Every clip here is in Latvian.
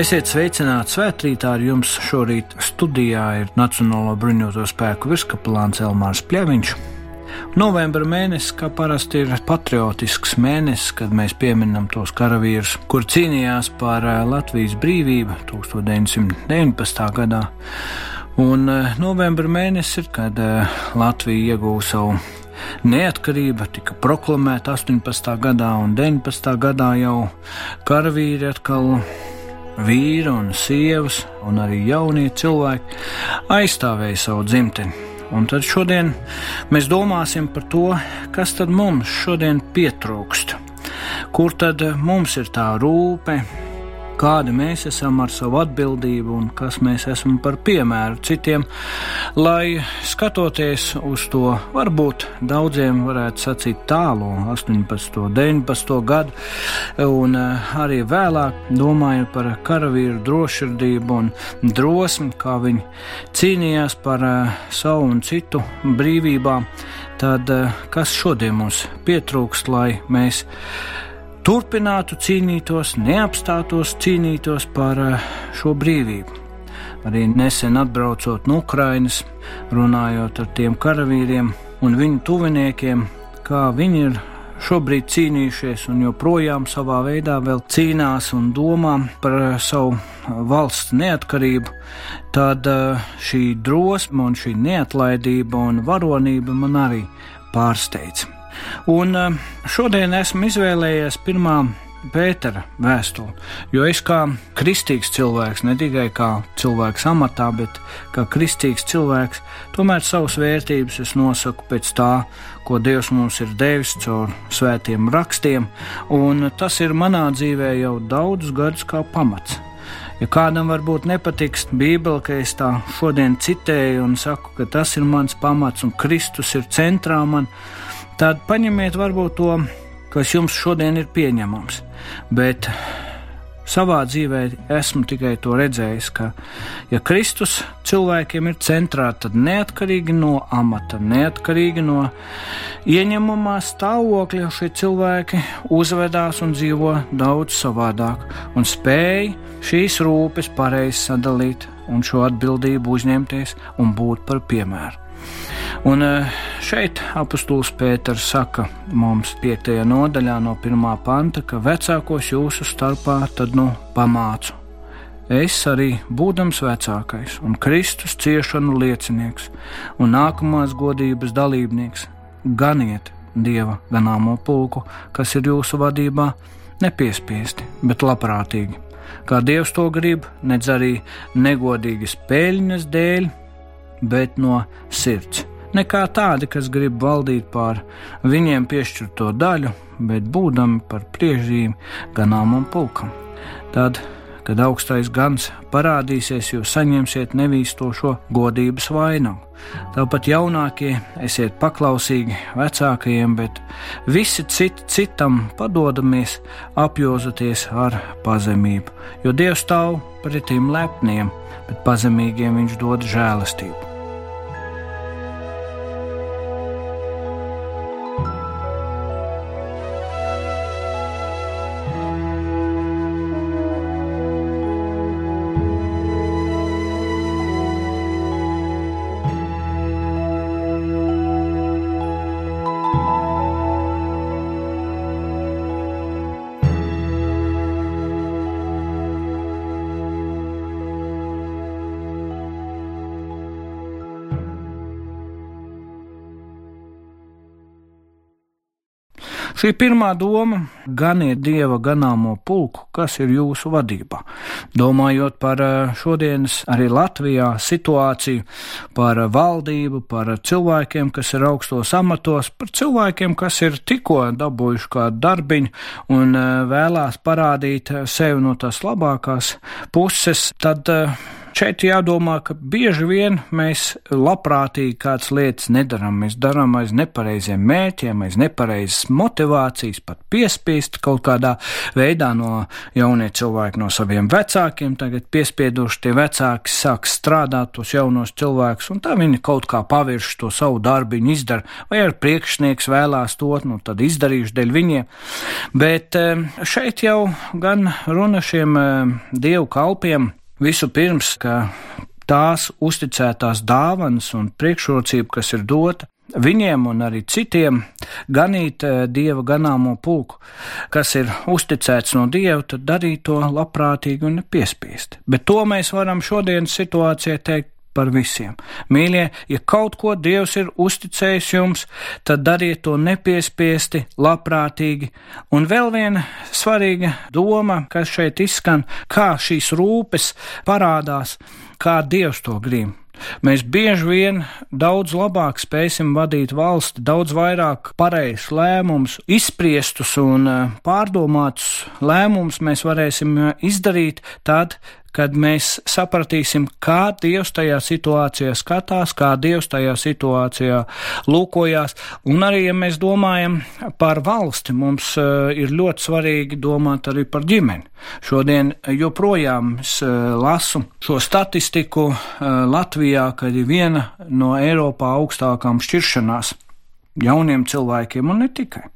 Esiet sveicināti svētkrītā ar jums šorīt studijā ir Nacionālo bruņoto spēku virskapelāns Elmārs Pļaviņš. Novembra mēnesis, kā parasti, ir patriotisks mēnesis, kad mēs pieminam tos karavīrus, kur cīnījās par eh, Latvijas brīvību 1919. gadā. Un eh, novembra mēnesis ir, kad eh, Latvija iegūsa savu neatkarība tika proklamēta 18. gadā, un 19. gadā jau karavīri atkal vīri un sievas, un arī jaunie cilvēki aizstāvēja savu dzimteni. Un tad šodien mēs domāsim par to, kas tad mums šodien pietrūkst, kur tad mums ir tā rūpe, kādi mēs esam ar savu atbildību un kas mēs esam par piemēru citiem, lai skatoties uz to, varbūt daudziem varētu sacīt tālu 18. un 19. gadu, un eh, arī vēlāk domājot par karavīru drošsirdību un drosmi, kā viņi cīnījās par eh, savu un citu brīvībām, tad eh, kas šodien mums pietrūkst, lai mēs turpinātu cīnītos, neapstātos cīnītos par eh, šo brīvību. Arī nesen atbraucot no Ukrainas, runājot ar tiem karavīriem un viņu tuviniekiem, kā viņi ir šobrīd cīnījušies un joprojām savā veidā vēl cīnās un domā par eh, savu valsts neatkarību, tad eh, šī drosme un šī neatlaidība un varonība man arī pārsteidz. Un eh, šodien esmu izvēlējies pirmā Pētera vēstuli, jo es kā kristīgs cilvēks, ne tikai kā cilvēks amatā, bet kā kristīgs cilvēks, tomēr savas vērtības es nosaku pēc tā, ko Dievs mums ir devis caur svētiem rakstiem, un tas ir manā dzīvē jau daudzus gadus kā pamats. Ja kādam varbūt nepatiks Bībele, ka es tā šodien citēju un saku, ka tas ir mans pamats un Kristus ir centrā man, tad paņemiet varbūt to, kas jums šodien ir pieņemams. Bet savā dzīvē esmu tikai to redzējis, ka, ja Kristus cilvēkiem ir centrā, tad neatkarīgi no amata, neatkarīgi no ieņemamā stāvokļa, šie cilvēki uzvedās un dzīvo daudz savādāk un spēj šīs rūpes pareizi sadalīt un šo atbildību uzņemties un būt par piemēru. Un eh, šeit apustulis Pēters saka mums 5. nodaļā no 1. panta, ka vecākos jūsu starpā tad nu pamācu. Es arī būdams vecākais un Kristus ciešanu liecinieks un nākamās godības dalībnieks, ganiet Dieva ganāmo pulku, kas ir jūsu vadībā, nepiespiesti, bet labprātīgi. Kā Dievs to grib, nedz arī negodīgas peļņas dēļ, bet no sirds nekā tādi, kas grib valdīt pār viņiem piešķirto daļu, bet būdami par priežģīm ganāmam pulkam. Tad, kad augstais gans parādīsies, jūs saņemsiet nevīstošo godības vainagu. Tāpat jaunākie esiet paklausīgi vecākajiem, bet visi citi citam padodamies, apjozoties ar pazemību, jo Dievs stāv pretim lepniem, bet pazemīgiem viņš dod žēlastību. Šī pirmā doma - ganiet dieva ganāmo pulku, kas ir jūsu vadībā. Domājot par eh, šodienas arī Latvijā situāciju, par valdību, par cilvēkiem, kas ir augstos amatos, par cilvēkiem, kas ir tikko dabūjuši kādu darbiņu un eh, vēlās parādīt sevi no tās labākās puses, tad eh, šeit jādomā, ka bieži vien mēs labprātīgi kādas lietas nedaram. Mēs darām aiz nepareiziem mērķiem, aiz nepareizas motivācijas, pat piespiest kaut kādā veidā no jaunie cilvēki no saviem vecākiem. Tagad piespieduši tie vecāki sāk strādāt tos jaunos cilvēkus, un tā viņi kaut kā pavirš to savu darbiņu izdara, vai ar priekšnieks vēlās to, nu tad izdarījuši dēļ viņiem. Bet eh, šeit jau gan runa šiem eh, dievu kalpiem Visu pirms, ka tās uzticētās dāvanas un priekšrocība, kas ir dota, viņiem un arī citiem ganīt eh, dieva ganāmo pulku, kas ir uzticēts no dieva, tad darīt to labprātīgi un nepiespiesti. Bet to mēs varam šodienas situācijā teikt par visiem. Mīļie, ja kaut ko Dievs ir uzticējis jums, tad dariet to nepiespiesti, labprātīgi. Un vēl viena svarīga doma, kas šeit izskan, kā šīs rūpes parādās, kā Dievs to grib. Mēs bieži vien daudz labāk spēsim vadīt valsti, daudz vairāk pareizs lēmums, izpriestus un eh, pārdomātus lēmumus mēs varēsim eh, izdarīt tad, kad mēs sapratīsim, kā Dievs tajā situācijā skatās, kā Dievs tajā situācijā lūkojās. Un arī, ja mēs domājam par valsti, mums uh, ir ļoti svarīgi domāt arī par ģimeni. Šodien joprojām es uh, lasu šo statistiku uh, Latvijā, kad ir viena no Eiropā augstākām šķiršanās jauniem cilvēkiem un ne tikai.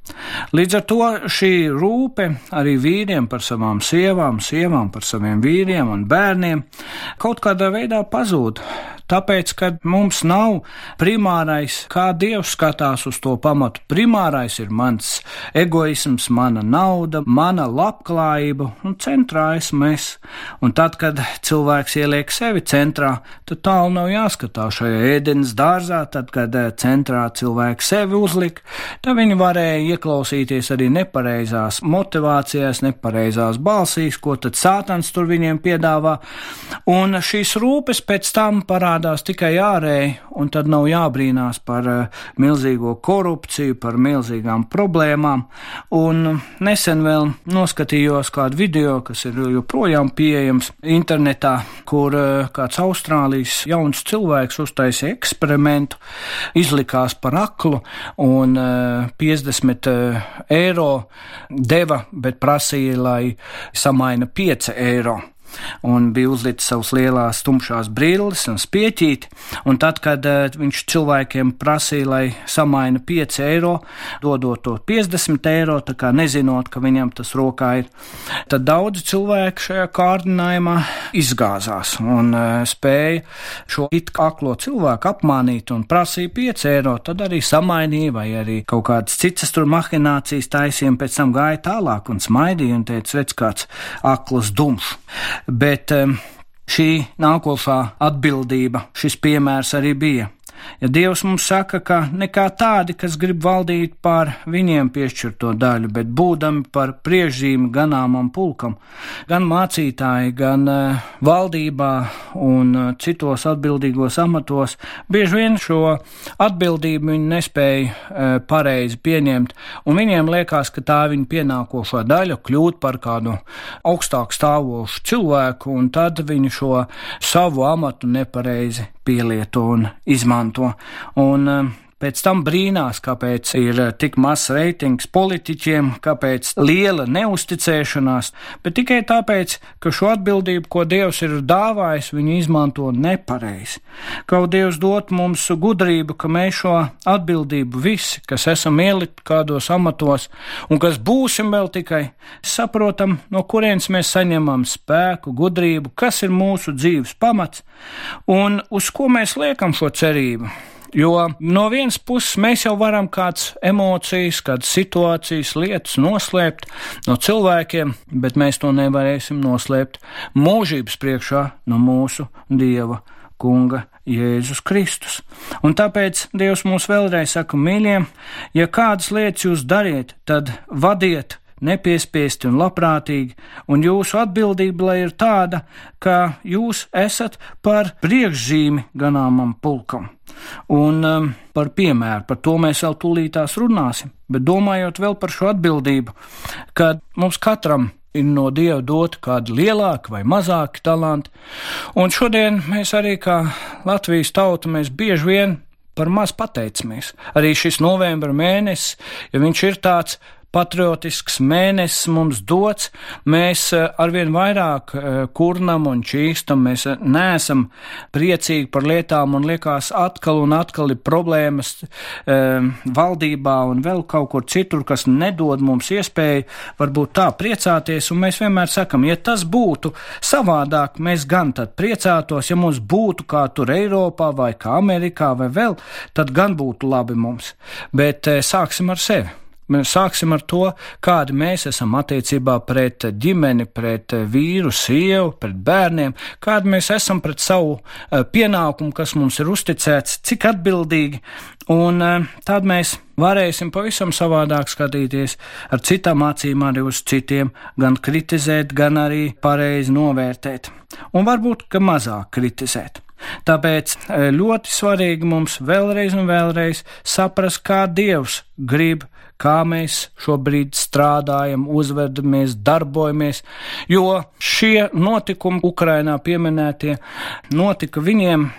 Līdz ar to šī rūpe arī vīriem par savām sievām, sievām par saviem vīriem un bērniem kaut kādā veidā pazūd. Tāpēc, ka mums nav primārais, kā Dievs skatās uz to pamatu. Primārais ir mans egoisms, mana nauda, mana labklājība, un centrā esmu es. Un tad, kad cilvēks ieliek sevi centrā, tad tālu nav jāskatās šajā ēdienas dārzā, tad, kad eh, centrā cilvēks sevi uzlika, tad viņi varēja ieklausīties arī nepareizās motivācijās, nepareizās balsīs, ko tad sātans tur viņiem piedāvā. Un šīs rūpes pēc tam parādās parādās tikai ārēji, un tad nav jābrīnās par uh, milzīgo korupciju, par milzīgām problēmām. Un nesen vēl noskatījos kādu video, kas ir joprojām pieejams internetā, kur uh, kāds Austrālijas jauns cilvēks uztaisīja eksperimentu, izlikās par aklu un uh, 50 eiro deva, bet prasīja, lai samaina 5 eiro un bija uzlicis savus lielās tumšās brilles un spieķīti. Un tad, kad uh, viņš cilvēkiem prasīja, lai samaina 5 eiro, dodot to 50 eiro, tā kā nezinot, ka viņam tas rokā ir, tad daudzi cilvēki šajā kārdinājumā izgāzās un uh, spēja šo it aklo cilvēku apmānīt un prasīja 5 eiro, tad arī samainīja vai arī kaut kādas citas tur mahinācijas taisījumi, pēc tam gāja tālāk un smaidīja un teica, redz, kāds akls dumšs. Bet šī nākošā atbildība, šis piemērs arī bija. Ja Dievs mums saka, ka nekā tādi, kas grib valdīt pār viņiem piešķirto daļu, bet būdami par priežzīmi ganāmam pulkam, gan mācītāji, gan uh, valdībā un uh, citos atbildīgos amatos, bieži vien šo atbildību viņi nespēja uh, pareizi pieņemt, un viņiem liekas, ka tā viņa pienākošā daļa kļūt par kādu augstāk stāvošu cilvēku, un tad viņi šo savu amatu nepareizi pielieto un izmanto. Un, uh, pēc tam brīnās, kāpēc ir eh, tik mazs reitings politiķiem, kāpēc liela neusticēšanās, bet tikai tāpēc, ka šo atbildību, ko Dievs ir dāvājis, viņi izmanto nepareizi. Kaut Dievs dot mums gudrību, ka mēs šo atbildību visi, kas esam ielikt kādos amatos un kas būsim vēl tikai, saprotam, no kurienes mēs saņemam spēku, gudrību, kas ir mūsu dzīves pamats un uz ko mēs liekam šo cerību. Jo no vienas puses mēs jau varam kādas emocijas, kādas situācijas, lietas noslēpt no cilvēkiem, bet mēs to nevarēsim noslēpt mūžības priekšā no mūsu Dieva Kunga Jēzus Kristus. Un tāpēc Dievs mums vēlreiz saka, mīļie, ja kādas lietas jūs dariet, tad vadiet nepiespiesti un labprātīgi, un jūsu atbildība lai ir tāda, ka jūs esat par priekšzīmi ganāmam pulkam. Un um, par piemēru, par to mēs vēl tūlītās runāsim, bet domājot vēl par šo atbildību, kad mums katram ir no Dieva doti kādi lielāki vai mazāki talanti. Un šodien mēs arī kā Latvijas tauta, mēs bieži vien par maz pateicamies. Arī šis novembra mēnesis, ja viņš ir tāds patriotisks mēnesis mums dots, mēs eh, arvien vairāk eh, kurnam un čīkstam, mēs eh, neesam priecīgi par lietām un liekas atkal un atkal ir problēmas e, valdībā un vēl kaut kur citur, kas nedod mums iespēju varbūt tā priecāties, un mēs vienmēr sakam, ja tas būtu savādāk, mēs gan tad priecātos, ja mums būtu kā tur Eiropā vai kā Amerikā vai vēl, tad gan būtu labi mums, bet e, sāksim ar sevi. Sāksim ar to, kādi mēs esam attiecībā pret ģimeni, pret vīru, sievu, pret bērniem, kādi mēs esam pret savu eh, pienākumu, kas mums ir uzticēts, cik atbildīgi, un eh, tad mēs varēsim pavisam savādāk skatīties. Ar citām acīm arī uz citiem, gan kritizēt, gan arī pareizi novērtēt, un varbūt, ka mazāk kritizēt. Tāpēc eh, ļoti svarīgi mums vēlreiz un vēlreiz saprast, kā Dievs grib kā mēs šobrīd strādājam, uzvedamies, darbojamies, jo šie notikumi Ukrainā pieminētie notika viņiem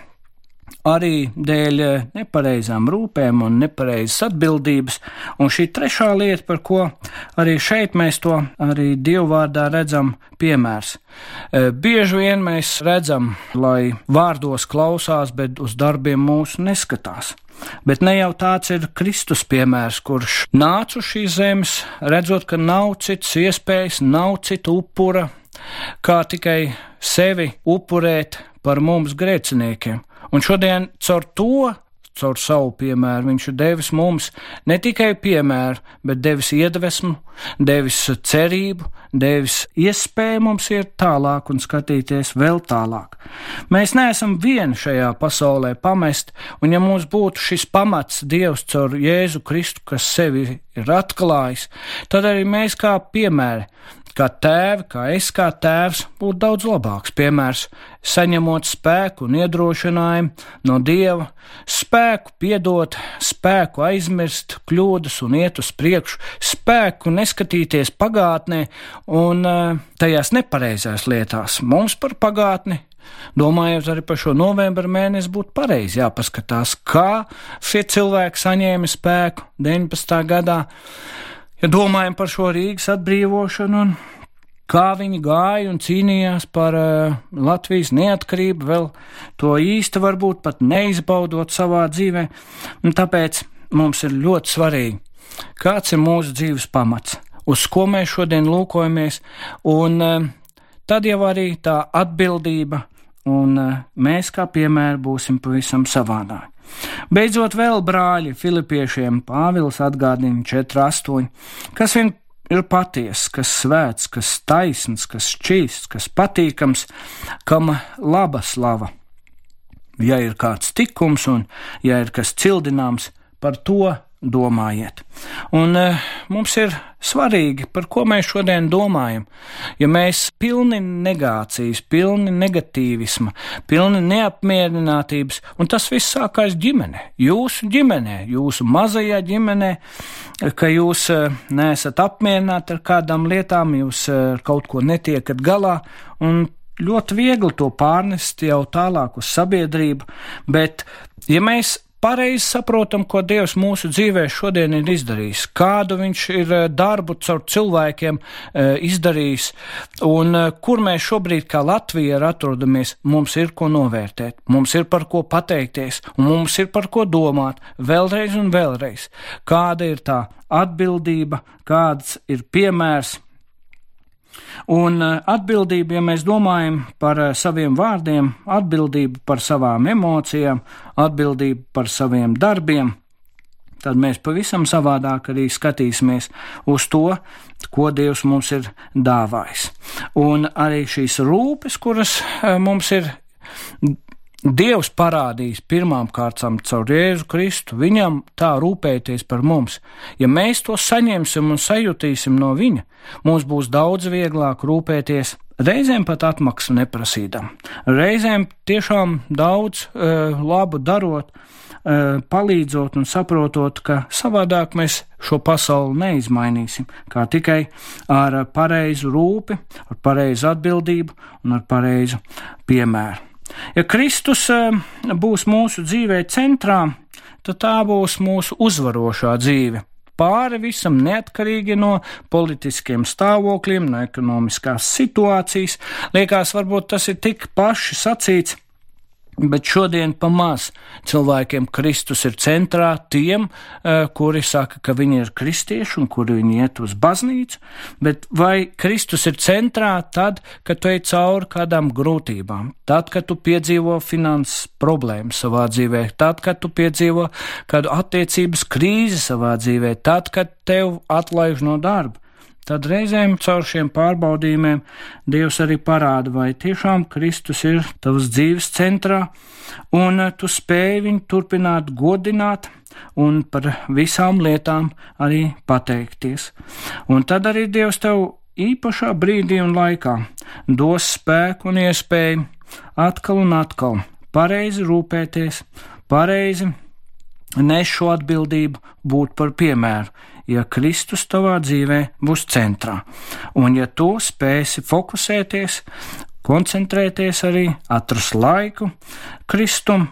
arī dēļ nepareizām rūpēm un nepareizas atbildības. Un šī trešā lieta, par ko arī šeit mēs to arī Dievu vārdā redzam, piemērs. E, bieži vien mēs redzam, lai vārdos klausās, bet uz darbiem mūsu neskatās. Bet ne jau tāds ir Kristus piemērs, kurš nāca uz šīs zemes, redzot, ka nav citas iespējas, nav cita upura, kā tikai sevi upurēt par mums grēciniekiem. Un šodien caur to caur savu piemēru. Viņš ir devis mums ne tikai piemēru, bet devis iedvesmu, devis cerību, devis iespēju mums iet tālāk un skatīties vēl tālāk. Mēs neesam vieni šajā pasaulē pamest, un ja mums būtu šis pamats Dievs caur Jēzu Kristu, kas sevi ir atklājis, tad arī mēs kā piemēri kā tēvi, kā es kā tēvs, būtu daudz labāks piemērs, saņemot spēku un iedrošinājumu no Dieva, spēku piedot, spēku aizmirst kļūdas un iet uz priekšu, spēku neskatīties pagātnē un uh, tajās nepareizās lietās. Mums par pagātni Domājot arī par šo novembra mēnesi, būtu pareizi jāpaskatās, kā šie cilvēki saņēma spēku 19. gadā domājam par šo Rīgas atbrīvošanu un kā viņi gāja un cīnījās par uh, Latvijas neatkarību, vēl to īsti varbūt pat neizbaudot savā dzīvē, un tāpēc mums ir ļoti svarīgi, kāds ir mūsu dzīves pamats, uz ko mēs šodien lūkojamies, un uh, tad jau arī tā atbildība, un uh, mēs kā piemēri būsim pavisam savādāki. Beidzot, vēl brāļi Filipiešiem Pāvils atgādina 4,8, kas vien ir patiesa, kas svēts, kas taisns, kas šķīsts, kas patīkams, kam laba slava. Ja ir kāds tikums un ja ir kas cildināms, par to domājiet. Un uh, mums ir svarīgi, par ko mēs šodien domājam. Ja mēs pilni negācijas, pilni negatīvisma, pilni neapmierinātības, un tas viss sākās ģimenē, jūsu ģimenē, jūsu mazajā ģimenē, ka jūs uh, neesat apmierināti ar kādām lietām, jūs uh, ar kaut ko netiekat galā, un ļoti viegli to pārnest jau tālāk uz sabiedrību, bet ja mēs pareizi saprotam, ko Dievs mūsu dzīvē šodien ir izdarījis, kādu viņš ir eh, darbu caur cilvēkiem eh, izdarījis, un eh, kur mēs šobrīd kā Latvija atrodamies, mums ir ko novērtēt, mums ir par ko pateikties, un mums ir par ko domāt vēlreiz un vēlreiz, kāda ir tā atbildība, kāds ir piemērs Un eh, atbildība, ja mēs domājam par eh, saviem vārdiem, atbildība par savām emocijām, atbildība par saviem darbiem, tad mēs pavisam savādāk arī skatīsimies uz to, ko Dievs mums ir dāvājis. Un arī šīs rūpes, kuras eh, mums ir Dievs parādīs pirmām kārtām caur Jēzu Kristu, viņam tā rūpēties par mums. Ja mēs to saņemsim un sajutīsim no viņa, mums būs daudz vieglāk rūpēties Reizēm pat atmaksu neprasīdam, reizēm tiešām daudz uh, labu darot, uh, palīdzot un saprotot, ka savādāk mēs šo pasauli neizmainīsim, kā tikai ar pareizu rūpi, ar pareizu atbildību un ar pareizu piemēru. Ja Kristus uh, būs mūsu dzīvē centrā, tad tā būs mūsu uzvarošā dzīve pāri visam, neatkarīgi no politiskiem stāvokļiem, no ekonomiskās situācijas. Liekas, varbūt tas ir tik paši sacīts, Bet šodien pamās cilvēkiem Kristus ir centrā tiem, eh, kuri saka, ka viņi ir kristieši un kuri viņi iet uz baznīcu, bet vai Kristus ir centrā tad, kad tu ej cauri kādām grūtībām, tad, kad tu piedzīvo finanses problēmas savā dzīvē, tad, kad tu piedzīvo kādu attiecības krīzi savā dzīvē, tad, kad tev atlaiž no darba tad reizēm caur šiem pārbaudījumiem Dievs arī parāda, vai tiešām Kristus ir tavas dzīves centrā, un tu spēj viņu turpināt godināt un par visām lietām arī pateikties. Un tad arī Dievs tev īpašā brīdī un laikā dos spēku un iespēju atkal un atkal pareizi rūpēties, pareizi nes šo atbildību būt par piemēru, ja Kristus tavā dzīvē būs centrā. Un ja tu spēsi fokusēties, koncentrēties arī, atrast laiku Kristum,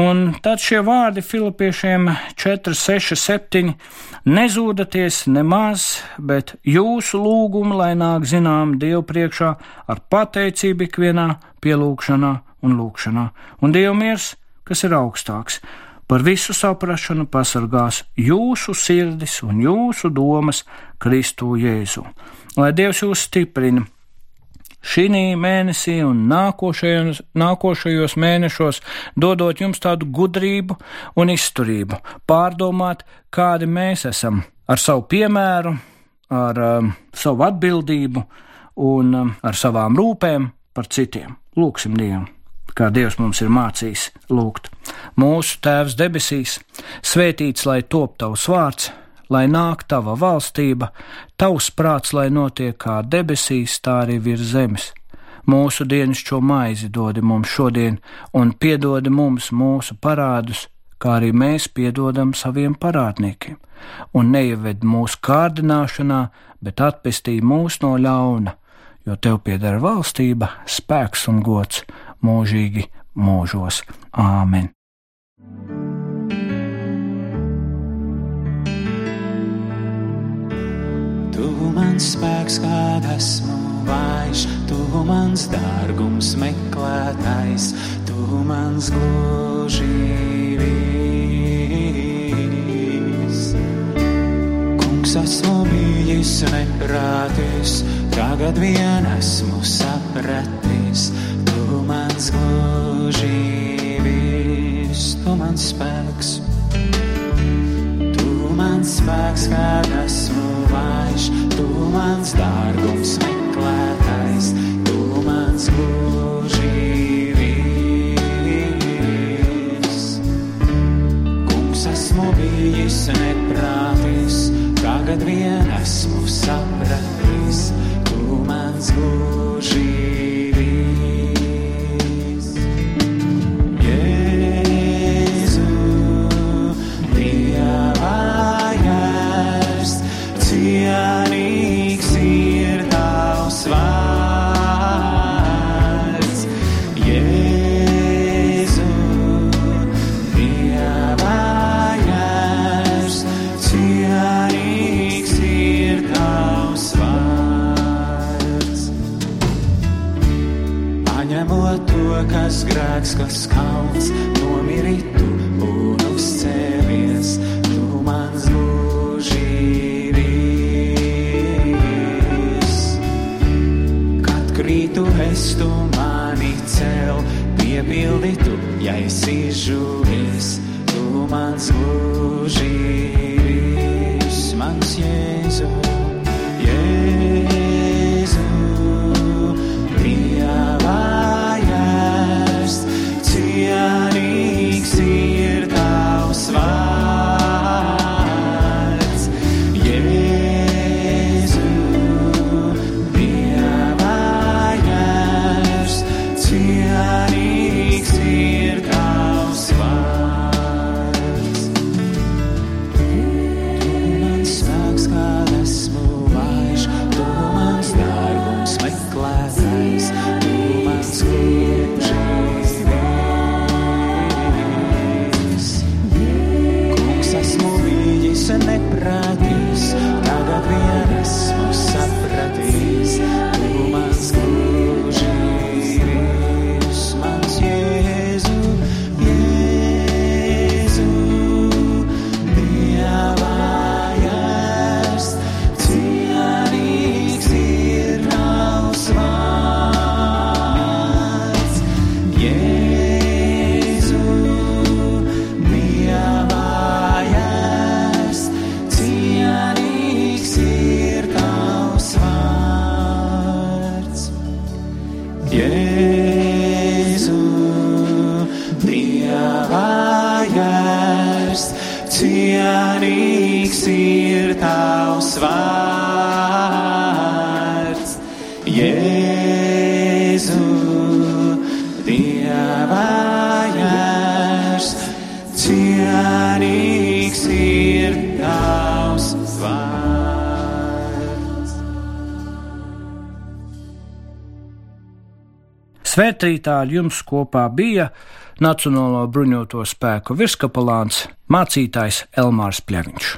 un tad šie vārdi Filipiešiem 4, 6, 7 nezūdaties nemaz, bet jūsu lūgumu, lai nāk zinām Dievu priekšā ar pateicību ikvienā pielūgšanā un lūgšanā, un Dievu miers, kas ir augstāks par visu saprašanu pasargās jūsu sirdis un jūsu domas Kristu Jēzu. Lai Dievs jūs stiprina! Šī mēnesī un nākošajos, nākošajos mēnešos dodot jums tādu gudrību un izturību, pārdomāt, kādi mēs esam ar savu piemēru, ar um, savu atbildību un um, ar savām rūpēm par citiem. Lūksim Dievu! Kā Dievs mums ir mācījis lūgt. Mūsu Tēvs debesīs, svētīts lai top tavs vārds, lai nāk tava valstība, tavs prāts, lai notiek kā debesīs, tā arī virs zemes. Mūsu dienas šo maizi dodi mums šodien, un piedodi mums mūsu parādus, kā arī mēs piedodam saviem parādniekiem, un neieved mūsu kārdināšanā, bet atpestī mūs no ļauna, jo tev pieder valstība, spēks un gods mūžīgi mūžos. Āmen! Tu mans spēks, kad esmu vājš, tu mans dārgums meklētais, tu mans glužības. Kungs esmu bijis neprātis, tagad vien esmu sapratis mans glužības, tu mans spēks. Tu mans spēks, kad esmu vājš, tu mans dārgums meklētais, tu mans glužības. Kungs esmu bijis neprātis, tagad vien esmu sapratis, Svētrītā ar jums kopā bija Nacionālo bruņoto spēku virskapelāns mācītājs Elmārs Pļaviņš.